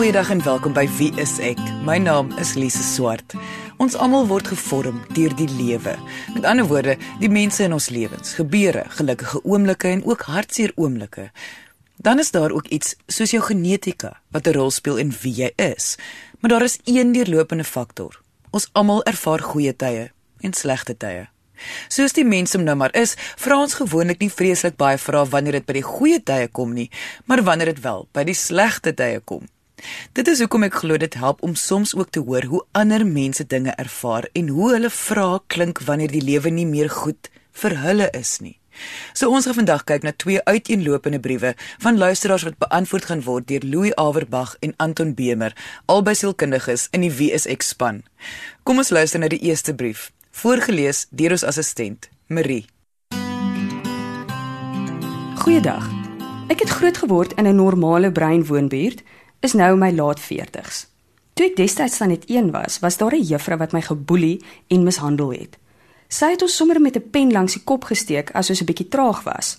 Goeiedag en welkom by Wie is ek? My naam is Lise Swart. Ons almal word gevorm deur die lewe. Met ander woorde, die mense in ons lewens, gebeure, gelukkige oomblikke en ook hartseer oomblikke. Dan is daar ook iets soos jou genetika wat 'n rol speel in wie jy is. Maar daar is een deurlopende faktor. Ons almal ervaar goeie tye en slegte tye. Soos die mens om nou maar is, vra ons gewoonlik nie vreeslik baie vrae wanneer dit by die goeie tye kom nie, maar wanneer dit wel by die slegte tye kom. Dit is hoekom ek glo dit help om soms ook te hoor hoe ander mense dinge ervaar en hoe hulle vrae klink wanneer die lewe nie meer goed vir hulle is nie. So ons gaan vandag kyk na twee uiteenlopende briewe van luisteraars wat beantwoord gaan word deur Louis Averbag en Anton Bemer, albei sielkundiges in die Wie is ek span. Kom ons luister na die eerste brief, voorgeles deur ons assistent, Marie. Goeiedag. Ek het groot geword in 'n normale breinwoonbuurt is nou my laat 40s. Toe ek destyds dan net 1 was, was daar 'n juffrou wat my geboelie en mishandel het. Sy het ons sommer met 'n pen langs die kop gesteek as ons 'n bietjie traag was.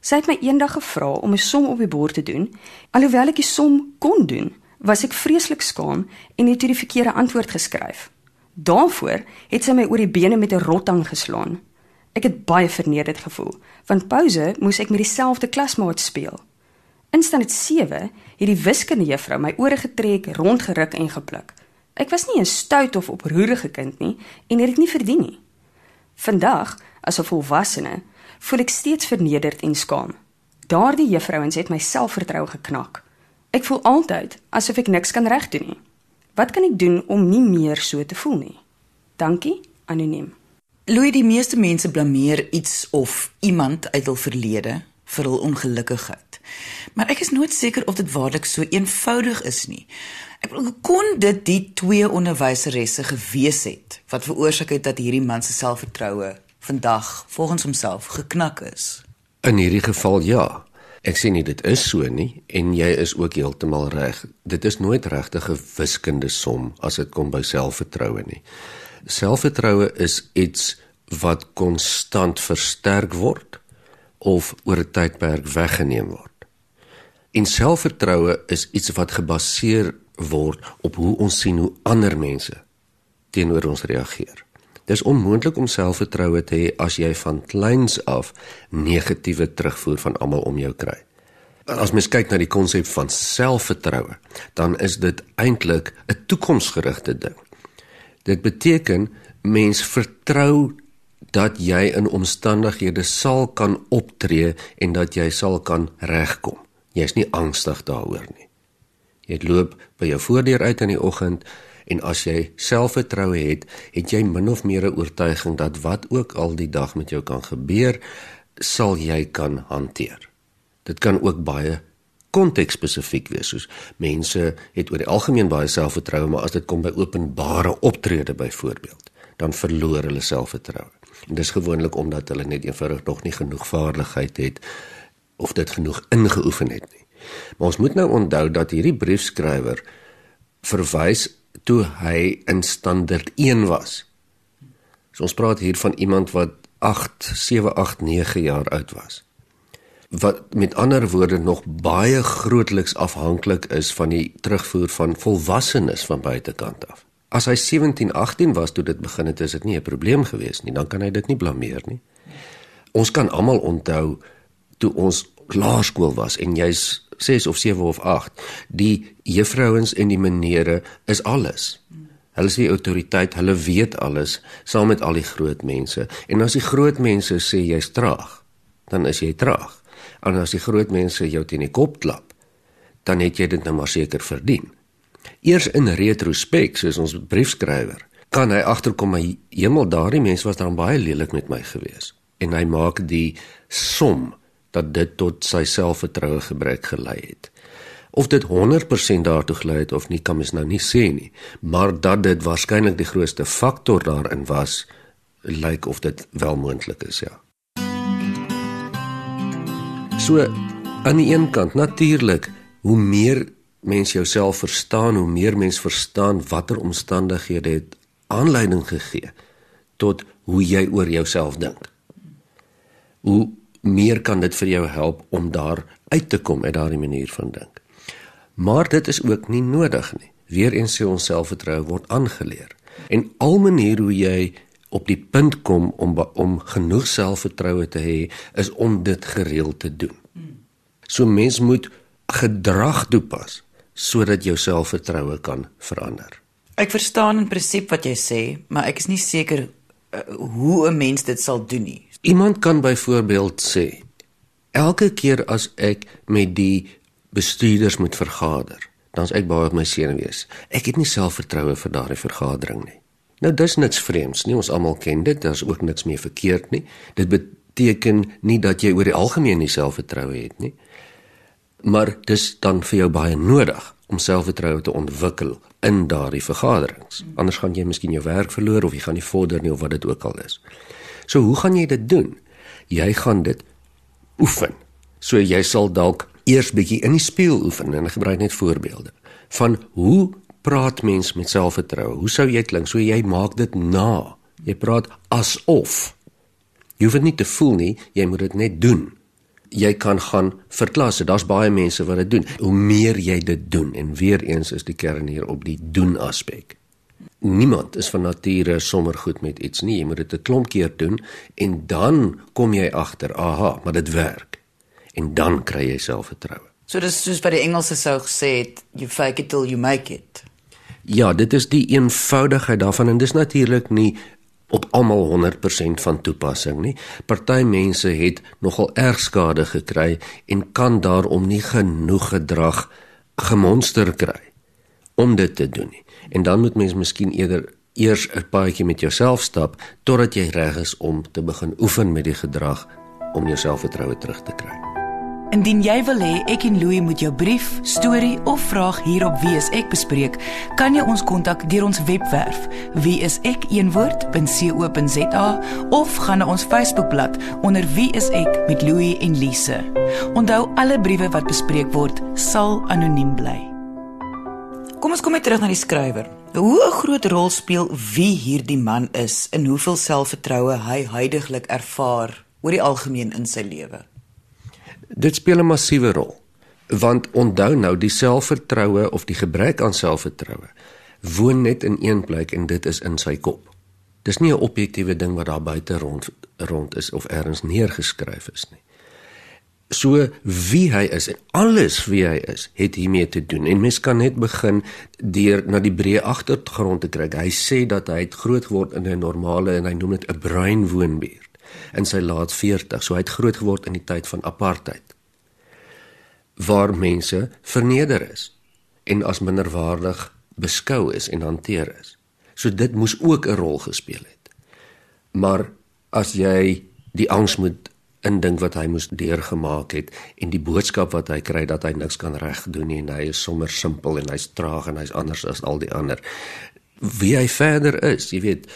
Sy het my eendag gevra om 'n som op die bord te doen. Alhoewel ek die som kon doen, was ek vreeslik skaam en het die verkeerde antwoord geskryf. Daarvoor het sy my oor die bene met 'n rotang geslaan. Ek het baie vernederd gevoel, want pouse moes ek met dieselfde klasmaat speel. In standaard 7 het die wiskundejuffrou my ore getrek, rondgeruk en gepluk. Ek was nie 'n stout of oproerige kind nie en het dit nie verdien nie. Vandag, as 'n volwassene, voel ek steeds vernederd en skaam. Daardie juffrouens het my selfvertroue geknak. Ek voel altyd asof ek niks kan regdoen nie. Wat kan ek doen om nie meer so te voel nie? Dankie, anoniem. Louis, die meeste mense blameer iets of iemand uit hul verlede vir hul ongelukkigheid. Maar ek is nooit seker of dit waarlik so eenvoudig is nie. Ek bedoel, kon dit die twee onderwyseresse gewees het wat veroorsaak het dat hierdie man se selfvertroue vandag volgens homself geknak is? In hierdie geval ja. Ek sê nie dit is so nie en jy is ook heeltemal reg. Dit is nooit regtig 'n wiskundige som as dit kom by selfvertroue nie. Selfvertroue is iets wat konstant versterk word of oor 'n tydperk weggeneem word. En selfvertroue is iets wat gebaseer word op hoe ons sien hoe ander mense teenoor ons reageer. Dis onmoontlik om selfvertroue te hê as jy van kleins af negatiewe terugvoer van almal om jou kry. As mens kyk na die konsep van selfvertroue, dan is dit eintlik 'n toekomsgerigte ding. Dit beteken mens vertrou dat jy in omstandighede sal kan optree en dat jy sal kan regkom. Jy's nie angstig daaroor nie. Jy loop by jou voordeur uit in die oggend en as jy selfvertroue het, het jy min of meer 'n oortuiging dat wat ook al die dag met jou kan gebeur, sal jy kan hanteer. Dit kan ook baie kontekspesifiek wees, soos mense het oor die algemeen baie selfvertroue, maar as dit kom by openbare optrede byvoorbeeld, dan verloor hulle selfvertroue. En dis gewoonlik omdat hulle net eenvoudig nog nie genoeg vaardigheid het of dit genoeg ingeoefen het nie. Maar ons moet nou onthou dat hierdie briefskrywer verwys toe hy in standaard 1 was. So ons praat hier van iemand wat 8, 7, 8, 9 jaar oud was. Wat met ander woorde nog baie grootliks afhanklik is van die terugvoer van volwassenes van buitekant af. As hy 17, 18 was toe dit begin het, is dit nie 'n probleem gewees nie. Dan kan hy dit nie blameer nie. Ons kan almal onthou toe ons laerskool was en jy's 6 of 7 of 8, die juffrouens en die menere is alles. Hulle is die autoriteit, hulle weet alles saam met al die groot mense. En as die groot mense sê jy's traag, dan is jy traag. En as die groot mense jou teen die kop klap, dan het jy dit nou maar seker verdien. Eers in retrospek, soos ons briefskrywer, kan hy agterkom my hemel, daardie mens was dan baie lelik met my gewees. En hy maak die som dat dit tot sy selfvertroue gebrek gelei het. Of dit 100% daartoe gelei het of nie kan mens nou nie sê nie, maar dat dit waarskynlik die grootste faktor daarin was, lyk of dit wel moontlik is, ja. So aan die een kant natuurlik, hoe meer mens jouself verstaan, hoe meer mens verstaan watter omstandighede het aanleiding gegee tot hoe jy oor jouself dink. Hoe meer kan dit vir jou help om daar uit te kom uit daardie manier van dink. Maar dit is ook nie nodig nie. Weereens sê ons selfvertroue word aangeleer. En al manier hoe jy op die punt kom om om genoeg selfvertroue te hê is om dit gereeld te doen. So mens moet gedrag toepas sodat jou selfvertroue kan verander. Ek verstaan in prinsip wat jy sê, maar ek is nie seker uh, hoe 'n mens dit sal doen nie. Iemand kan byvoorbeeld sê elke keer as ek met die bestuurders moet vergader, dan's ek baie op my senuwees. Ek het nie selfvertroue vir daardie vergadering nie. Nou dis niks vreemds nie, ons almal ken dit, daar's ook niks meer verkeerd nie. Dit beteken nie dat jy oor die algemeen nie selfvertroue het nie. Maar dis dan vir jou baie nodig om selfvertroue te ontwikkel in daardie vergaderings. Anders gaan jy miskien jou werk verloor of jy gaan nie vorder nie of wat dit ook al is. So hoe gaan jy dit doen? Jy gaan dit oefen. So jy sal dalk eers bietjie in die spieël oefen en ek gebruik net voorbeelde van hoe praat mens met selfvertroue? Hoe sou jy klink? So jy maak dit na. Jy praat asof. Jy hoef dit nie te voel nie, jy moet dit net doen jy kan gaan vir klasse. Daar's baie mense wat dit doen. Hoe meer jy dit doen en weer eens is die kern hier op die doen aspek. Niemand is van nature sommer goed met iets nie. Jy moet dit 'n klomp keer doen en dan kom jy agter, aha, maar dit werk. En dan kry jy selfvertroue. So dis soos by die Engelse sou gesê het, you fake it till you make it. Ja, dit is die eenvoudigheid daarvan en dis natuurlik nie op almal 100% van toepassing nie. Party mense het nogal erg skade gekry en kan daarom nie genoeg gedrag gemonster kry om dit te doen nie. En dan moet mens miskien eerder eers 'n paadjie met jouself stap totdat jy reg is om te begin oefen met die gedrag om jou selfvertroue terug te kry. Indien jy wil hê ek en Louie moet jou brief, storie of vraag hierop wees ek bespreek, kan jy ons kontak deur ons webwerf wieisek1woord.co.za of gaan na ons Facebookblad onder wieisek met Louie en Lise. Onthou alle briewe wat bespreek word sal anoniem bly. Kom ons kom net terug na die skrywer. Hoe 'n groot rol speel wie hierdie man is en hoeveel selfvertroue hy heidaglik ervaar oor die algemeen in sy lewe? Dit speel 'n massiewe rol. Want onthou nou, die selfvertroue of die gebrek aan selfvertroue woon net in een plek en dit is in sy kop. Dis nie 'n objektiewe ding wat daar buite rond rond is of ergens neergeskryf is nie. So wie hy is en alles wie hy is, het hiermee te doen. En mens kan net begin deur na die breë agtergrond te kyk. Hy sê dat hy het groot geword in 'n normale en hy noem dit 'n bruin woonbuurt in sy laat 40, so hy het groot geword in die tyd van apartheid. Waar mense verneder is en as minderwaardig beskou is en hanteer is. So dit moes ook 'n rol gespeel het. Maar as jy die angs moet indink wat hy moes deurgemaak het en die boodskap wat hy kry dat hy niks kan regdoen nie en hy is sommer simpel en hy's traag en hy's anders as al die ander. Wie hy verder is, jy weet,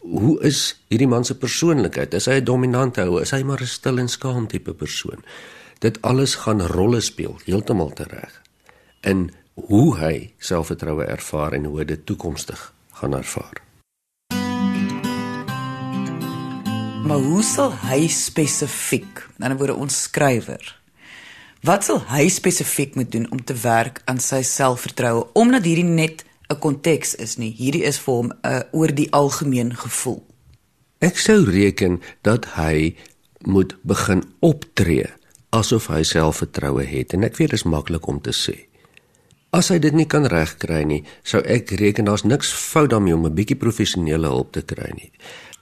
hoe is hierdie man se persoonlikheid? Is hy 'n dominante ou? Is hy maar 'n stil en skaam tipe persoon? Dit alles gaan rolle speel, heeltemal reg. In hoe hy selfvertroue ervaar en hoe dit toekomstig gaan ervaar. Maar hoe sal hy spesifiek, aan 'n ander woorde ons skrywer, wat sal hy spesifiek moet doen om te werk aan sy selfvertroue omdat hierdie net 'n konteks is nie. Hierdie is vir hom 'n uh, oor die algemeen gevoel. Ek sou reken dat hy moet begin optree asof hy selfvertroue het en ek weet dit is maklik om te sê. As hy dit nie kan regkry nie, sou ek reken daar's niks fout daarmee om 'n bietjie professionele hulp te kry nie.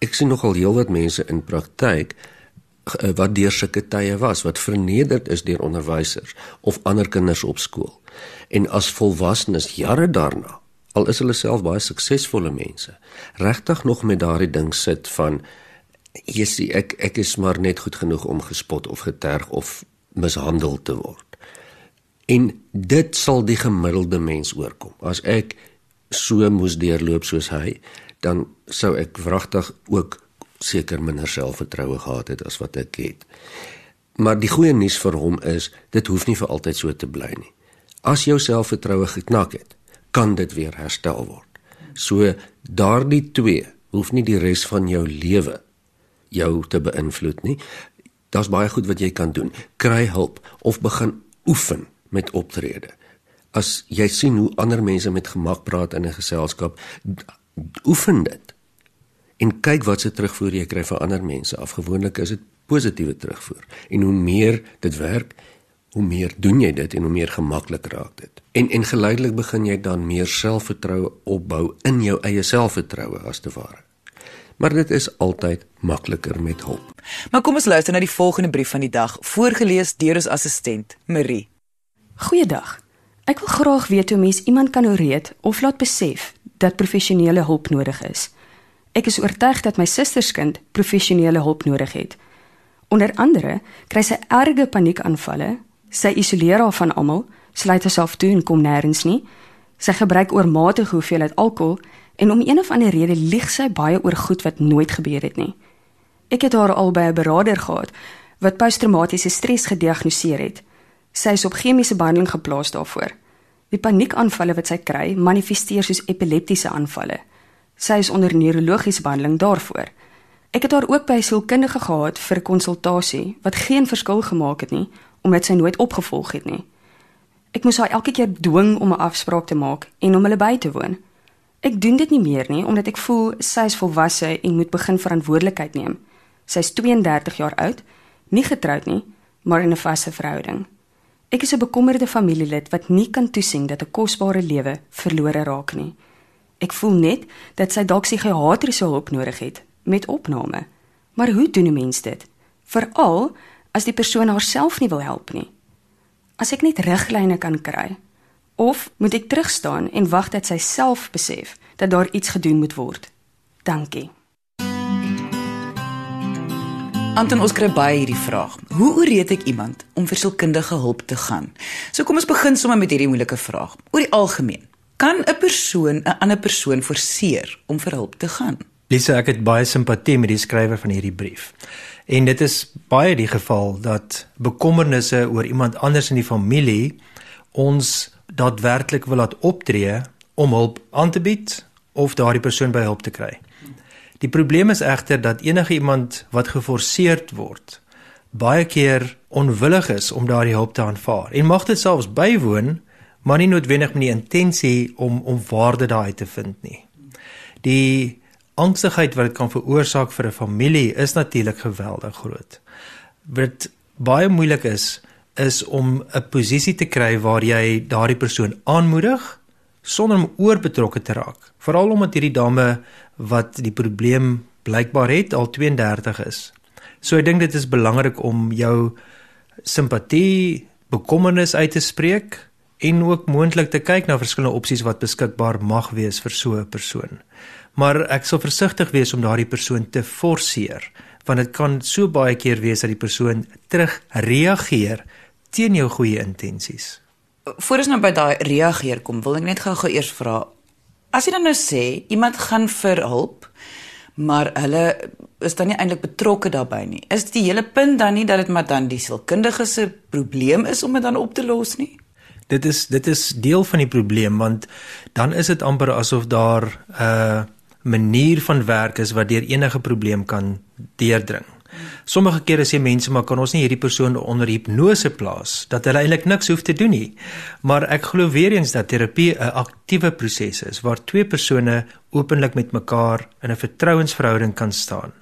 Ek sien nogal heelwat mense in praktyk eh, wat deur sulke tye was wat vernederd is deur onderwysers of ander kinders op skool. En as volwassenes jare daarna al is hulle self baie suksesvolle mense regtig nog met daardie ding sit van Jessie ek ek is maar net goed genoeg om gespot of geterg of mishandel te word. En dit sal die gemiddelde mens oorkom. As ek so moes deurloop soos hy dan sou ek wragtig ook seker minder selfvertroue gehad het as wat ek het. Maar die goeie nuus vir hom is dit hoef nie vir altyd so te bly nie. As jou selfvertroue geknak het kan dit weer herstel word. So daardie twee hoef nie die res van jou lewe jou te beïnvloed nie. Daar's baie goed wat jy kan doen. Kry hulp of begin oefen met optrede. as jy sien hoe ander mense met gemak praat in 'n geselskap, oefen dit. En kyk wat se terugvoer jy kry van ander mense. Afgewoonlik is dit positiewe terugvoer. En hoe meer dit werk, hoe meer doen jy dit en hoe meer gemaklik raak dit. En en geleidelik begin jy dan meer selfvertroue opbou in jou eie selfvertroue as te ware. Maar dit is altyd makliker met hulp. Maar kom ons luister na die volgende brief van die dag, voorgeles deur ons assistent Marie. Goeiedag. Ek wil graag weet hoe mens iemand kan ooreed of laat besef dat professionele hulp nodig is. Ek is oortuig dat my susterskind professionele hulp nodig het. Onder andere kry sy erge paniekaanvalle, sy isoleer haar van almal, sluit haarself toe en kom nêrens nie. Sy gebruik oormatige hoeveelheid alkohol en om een of ander rede lieg sy baie oor goed wat nooit gebeur het nie. Ek het haar al by 'n beraader gehad wat posttraumatiese stres gediagnoseer het. Sy is op chemiese behandeling geplaas daarvoor. Die paniekaanvalle wat sy kry, manifesteer soos epileptiese aanvalle. Sy is onder neurologiese behandeling daarvoor. Ek het haar ook by 'n sielkundige gehad vir 'n konsultasie wat geen verskil gemaak het nie omdat sy nooit opgevolg het nie. Ek moes haar elke keer dwing om 'n afspraak te maak en om hulle by te woon. Ek doen dit nie meer nie omdat ek voel sy is volwasse en moet begin verantwoordelikheid neem. Sy is 32 jaar oud, nie getroud nie, maar in 'n vaste verhouding. Ek is 'n bekommerde familielid wat nie kan toesien dat 'n kosbare lewe verlore raak nie. Ek voel net dat sy dalk psigiatriese hulp nodig het met opname. Maar hoe doen 'n mens dit? Veral as die persoon haarself nie wil help nie. As ek net riglyne kan kry of moet ek terugstaan en wag dat sy self besef dat daar iets gedoen moet word? Dankie. Anton ons kry baie hierdie vraag. Hoe ooreed ek iemand om vir sielkundige hulp te gaan? So kom ons begin sommer met hierdie moeilike vraag. Oor die algemeen, kan 'n persoon 'n ander persoon forceer om vir hulp te gaan? Lisa, ek het baie simpatie met die skrywer van hierdie brief. En dit is baie die geval dat bekommernisse oor iemand anders in die familie ons daadwerklik wil laat optree om hulp aan te bied of daardie persoon by hulp te kry. Die probleem is egter dat enige iemand wat geforseerd word baie keer onwillig is om daardie hulp te aanvaar en mag dit selfs bywoon maar nie noodwendig met die intensie om om waarde daai te vind nie. Die angsigheid wat dit kan veroorsaak vir 'n familie is natuurlik geweldig groot. Wat baie moeilik is is om 'n posisie te kry waar jy daardie persoon aanmoedig sonder om oorbetrokke te raak. Veral omdat hierdie dame wat die probleem blykbaar het al 32 is. So ek dink dit is belangrik om jou simpatie, bekommernis uit te spreek en ook moontlik te kyk na verskillende opsies wat beskikbaar mag wees vir so 'n persoon. Maar ek sal versigtig wees om daardie persoon te forceer, want dit kan so baie keer wees dat die persoon terugreageer teen jou goeie intensies. Voordat ons nou by daai reageer kom, wil ek net gou-gou eers vra. As jy dan nou sê iemand gaan vir hulp, maar hulle is dan nie eintlik betrokke daarbey nie. Is die hele punt dan nie dat dit maar dan die sielkundige se probleem is om dit dan op te los nie? dit is dit is deel van die probleem want dan is dit amper asof daar 'n uh, manier van werk is wat deur enige probleem kan deurdring. Sommige kere sê mense maar kan ons nie hierdie persoon onder hipnose plaas dat hulle eintlik niks hoef te doen nie. Maar ek glo weer eens dat terapie 'n aktiewe proses is waar twee persone openlik met mekaar in 'n vertrouensverhouding kan staan.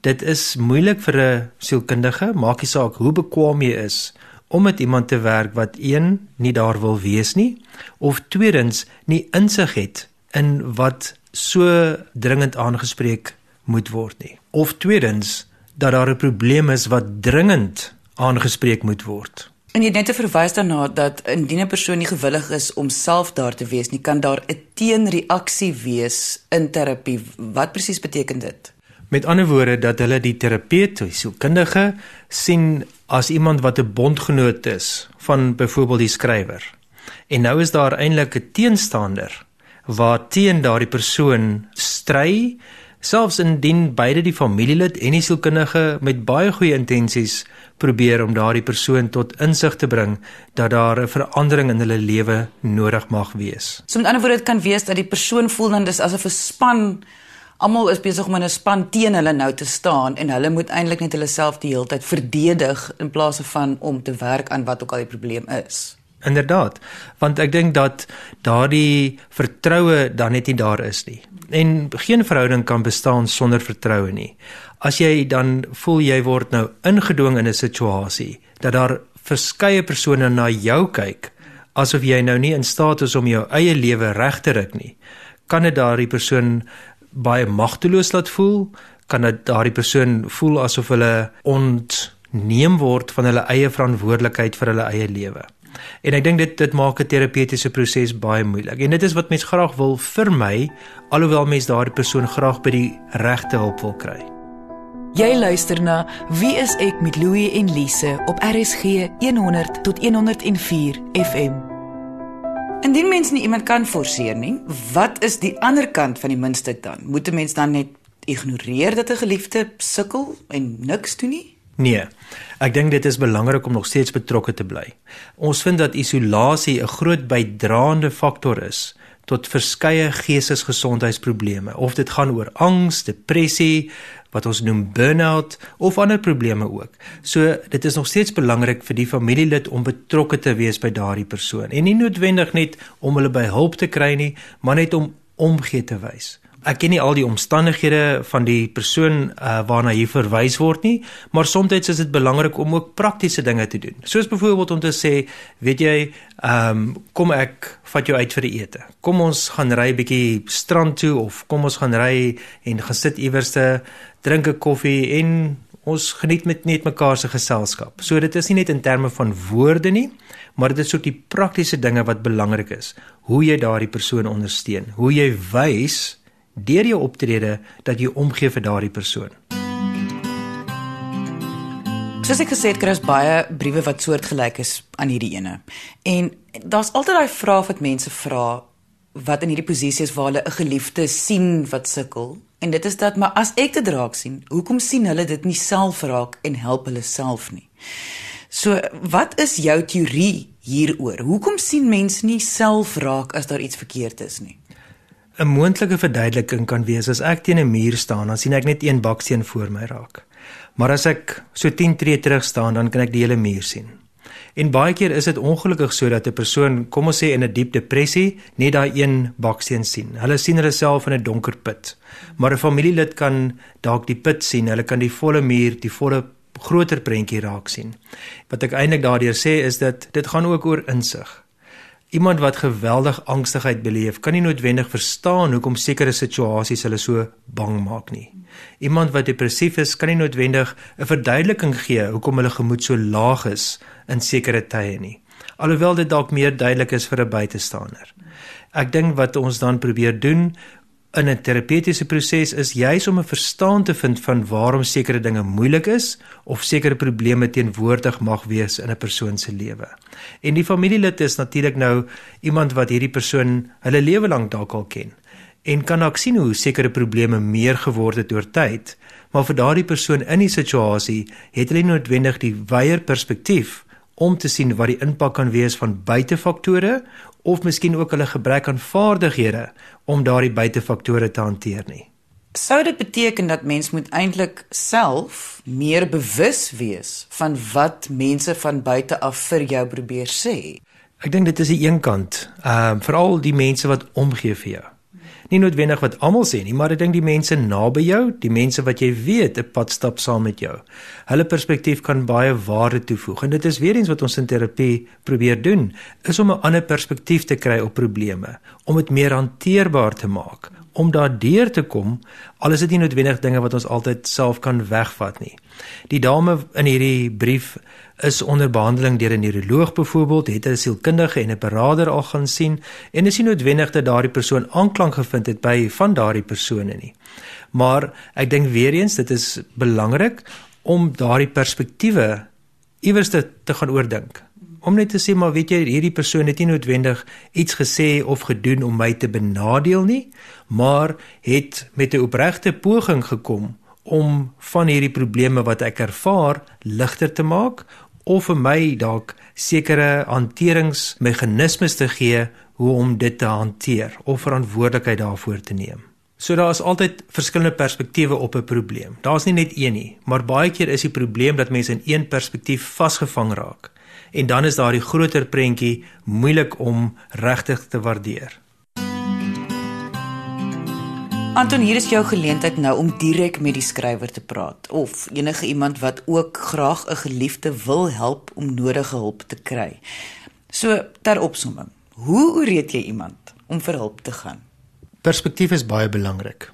Dit is moeilik vir 'n sielkundige, maak nie saak hoe bekwame jy is om met iemand te werk wat een nie daar wil wees nie of tweedens nie insig het in wat so dringend aangespreek moet word nie of tweedens dat daar 'n probleem is wat dringend aangespreek moet word. En jy het net verwys daarna dat indien 'n persoon nie gewillig is om self daar te wees nie, kan daar 'n teenreaksie wees in terapie. Wat presies beteken dit? Met ander woorde dat hulle die terapeut, die sielkundige sien as iemand wat 'n bondgenoot is van byvoorbeeld die skrywer. En nou is daar eintlik 'n teenstander waar teen daardie persoon stry, selfs indien beide die familielid en die sielkundige met baie goeie intensies probeer om daardie persoon tot insig te bring dat daar 'n verandering in hulle lewe nodig mag wees. So met ander woorde dit kan wees dat die persoon voel dan dis asof 'n span almal is besig om in 'n span teen hulle nou te staan en hulle moet eintlik net hulle self die hele tyd verdedig in plaas van om te werk aan wat ook al die probleem is. Inderdaad, want ek dink dat daardie vertroue dan net nie daar is nie. En geen verhouding kan bestaan sonder vertroue nie. As jy dan voel jy word nou ingedwing in 'n situasie dat daar verskeie persone na jou kyk asof jy nou nie in staat is om jou eie lewe reg te ruk nie, kan dit daardie persoon baie magteloos laat voel, kan dit daardie persoon voel asof hulle ontneem word van hulle eie verantwoordelikheid vir hulle eie lewe. En ek dink dit dit maak 'n terapeutiese proses baie moeilik. En dit is wat mens graag wil vermy, alhoewel mens daardie persoon graag by die regte hulp wil kry. Jy luister na Wie is ek met Louie en Lise op RSG 100 tot 104 FM. Indien mens nie iemand kan forceer nie, wat is die ander kant van die muntstuk dan? Moet 'n mens dan net ignoreer dat 'n geliefde sukkel en niks doen nie? Nee. Ek dink dit is belangrik om nog steeds betrokke te bly. Ons vind dat isolasie 'n groot bydraende faktor is tot verskeie geestesgesondheidsprobleme. Of dit gaan oor angs, depressie, wat ons noem burn-out of ander probleme ook. So dit is nog steeds belangrik vir die familielid om betrokke te wees by daardie persoon en nie noodwendig net om hulle by hulp te kry nie, maar net om omgee te wys ek ken nie al die omstandighede van die persoon uh, waarna hier verwys word nie, maar soms is dit belangrik om ook praktiese dinge te doen. Soos byvoorbeeld om te sê, weet jy, ehm um, kom ek vat jou uit vir 'n ete. Kom ons gaan ry bietjie strand toe of kom ons gaan ry en gaan sit iewers te drink 'n koffie en ons geniet met net mekaar se geselskap. So dit is nie net in terme van woorde nie, maar dit is ook die praktiese dinge wat belangrik is. Hoe jy daardie persoon ondersteun, hoe jy wys deur jou optrede dat jy omgee vir daardie persoon. Soos ek gesê het, kry ons baie briewe wat soortgelyk is aan hierdie ene. En daar's altyd daai vraag wat mense vra wat in hierdie posisie is waar hulle 'n geliefde sien wat sukkel. En dit is dat maar as ek dit raak sien, hoekom sien hulle dit nie self raak en help hulle self nie? So, wat is jou teorie hieroor? Hoekom sien mense nie self raak as daar iets verkeerd is nie? 'n moontlike verduideliking kan wees as ek teen 'n muur staan, dan sien ek net een baksteen voor my raak. Maar as ek so 10 tree terug staan, dan kan ek die hele muur sien. En baie keer is dit ongelukkig sodat 'n persoon, kom ons sê in 'n diep depressie, net daai een baksteen sien. Hulle sien hulle self in 'n donker put. Maar 'n familielid kan dalk die put sien. Hulle kan die volle muur, die volle groter prentjie raak sien. Wat ek eintlik daardeur sê is dat dit gaan ook oor insig. Iemand wat geweldig angstigheid beleef, kan nie noodwendig verstaan hoekom sekere situasies hulle so bang maak nie. Iemand wat depressief is, kan nie noodwendig 'n verduideliking gee hoekom hulle gemoed so laag is in sekere tye nie. Alhoewel dit dalk meer duidelik is vir 'n buitestander. Ek dink wat ons dan probeer doen in 'n terapeutiese proses is juis om 'n verstaan te vind van waarom sekere dinge moeilik is of sekere probleme teenwoordig mag wees in 'n persoon se lewe. En die familielid is natuurlik nou iemand wat hierdie persoon hulle lewe lank dalk al ken en kan ook sien hoe sekere probleme meer geword het oor tyd, maar vir daardie persoon in die situasie het hulle noodwendig die wyeer perspektief om te sien wat die impak kan wees van buitefaktore of miskien ook hulle gebrek aan vaardighede om daardie buitefaktore te hanteer nie. Sou dit beteken dat mens moet eintlik self meer bewus wees van wat mense van buite af vir jou probeer sê? Ek dink dit is die een kant, ehm uh, veral die mense wat omgee vir jou nie noodwendig wat almal sê nie, maar ek dink die mense naby jou, die mense wat jy weet 'n pad stap saam met jou. Hulle perspektief kan baie waarde toevoeg en dit is weer eens wat ons in terapie probeer doen, is om 'n ander perspektief te kry op probleme, om dit meer hanteerbaar te maak, om daardeur te kom, al is dit nie noodwendig dinge wat ons altyd self kan wegvat nie. Die dame in hierdie brief is onder behandeling deur 'n neuroloog byvoorbeeld, het 'n sielkundige en 'n beraader al gaan sien en is nie noodwendig dat daardie persoon aanklank gevind het by van daardie persone nie. Maar ek dink weer eens dit is belangrik om daardie perspektiewe iewers te, te gaan oordink. Om net te sê maar weet jy hierdie persoon het nie noodwendig iets gesê of gedoen om my te benadeel nie, maar het met 'n opregte poging gekom om van hierdie probleme wat ek ervaar ligter te maak of vir my dalk sekere hanteringsmeganismes te gee hoe om dit te hanteer of verantwoordelikheid daarvoor te neem. So daar is altyd verskillende perspektiewe op 'n probleem. Daar's nie net een nie, maar baie keer is die probleem dat mense in een perspektief vasgevang raak. En dan is daardie groter prentjie moeilik om regtig te waardeer. Anton, hier is jou geleentheid nou om direk met die skrywer te praat of enige iemand wat ook graag 'n geliefde wil help om nodige hulp te kry. So, ter opsomming, hoe ooreed jy iemand om vir hulp te gaan? Perspektief is baie belangrik.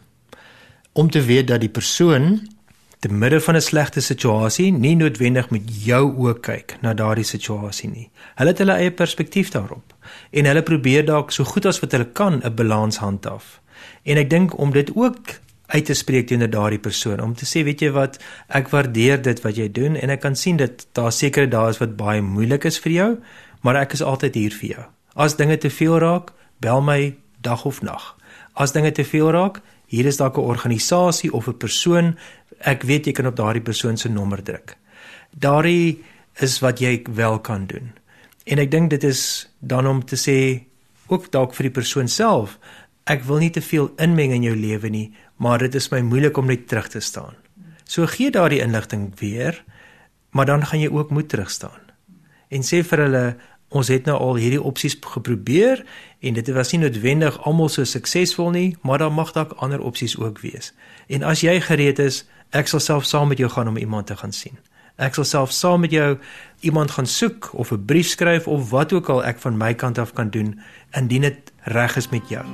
Om te weet dat die persoon te midde van 'n slegte situasie nie noodwendig met jou oë kyk na daardie situasie nie. Hulle het hulle eie perspektief daarop en hulle probeer dalk so goed as wat hulle kan 'n balans handhaaf. En ek dink om dit ook uit te spreek teenoor daardie persoon om te sê weet jy wat ek waardeer dit wat jy doen en ek kan sien dat daar seker daar is wat baie moeilik is vir jou maar ek is altyd hier vir jou as dinge te veel raak bel my dag of nag as dinge te veel raak hier is dalk 'n organisasie of 'n persoon ek weet jy kan op daardie persoon se nommer druk daardie is wat jy wel kan doen en ek dink dit is dan om te sê ook dalk vir die persoon self ek wil nie te veel inmeng in jou lewe nie, maar dit is my moeilik om net terug te staan. So gee daardie inligting weer, maar dan gaan jy ook moet terugstaan. En sê vir hulle ons het nou al hierdie opsies geprobeer en dit was nie noodwendig almal so suksesvol nie, maar daar mag dalk ander opsies ook wees. En as jy gereed is, ek sal self saam met jou gaan om iemand te gaan sien. Ek sal self saam met jou iemand gaan soek of 'n brief skryf of wat ook al ek van my kant af kan doen indien dit reg is met jou.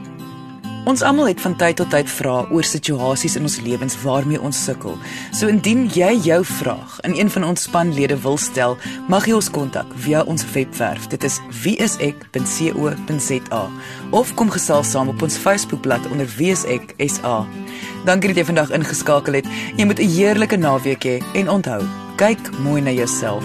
Ons almal het van tyd tot tyd vrae oor situasies in ons lewens waarmee ons sukkel. So indien jy jou vraag in een van ons spanlede wil stel, mag jy ons kontak via ons webwerf. Dit is wieisek.co.za of kom gesels saam op ons Facebookblad onder wieisek.sa. Dankie dat jy vandag ingeskakel het. Jy moet 'n heerlike naweek hê en onthou, kyk mooi na jouself.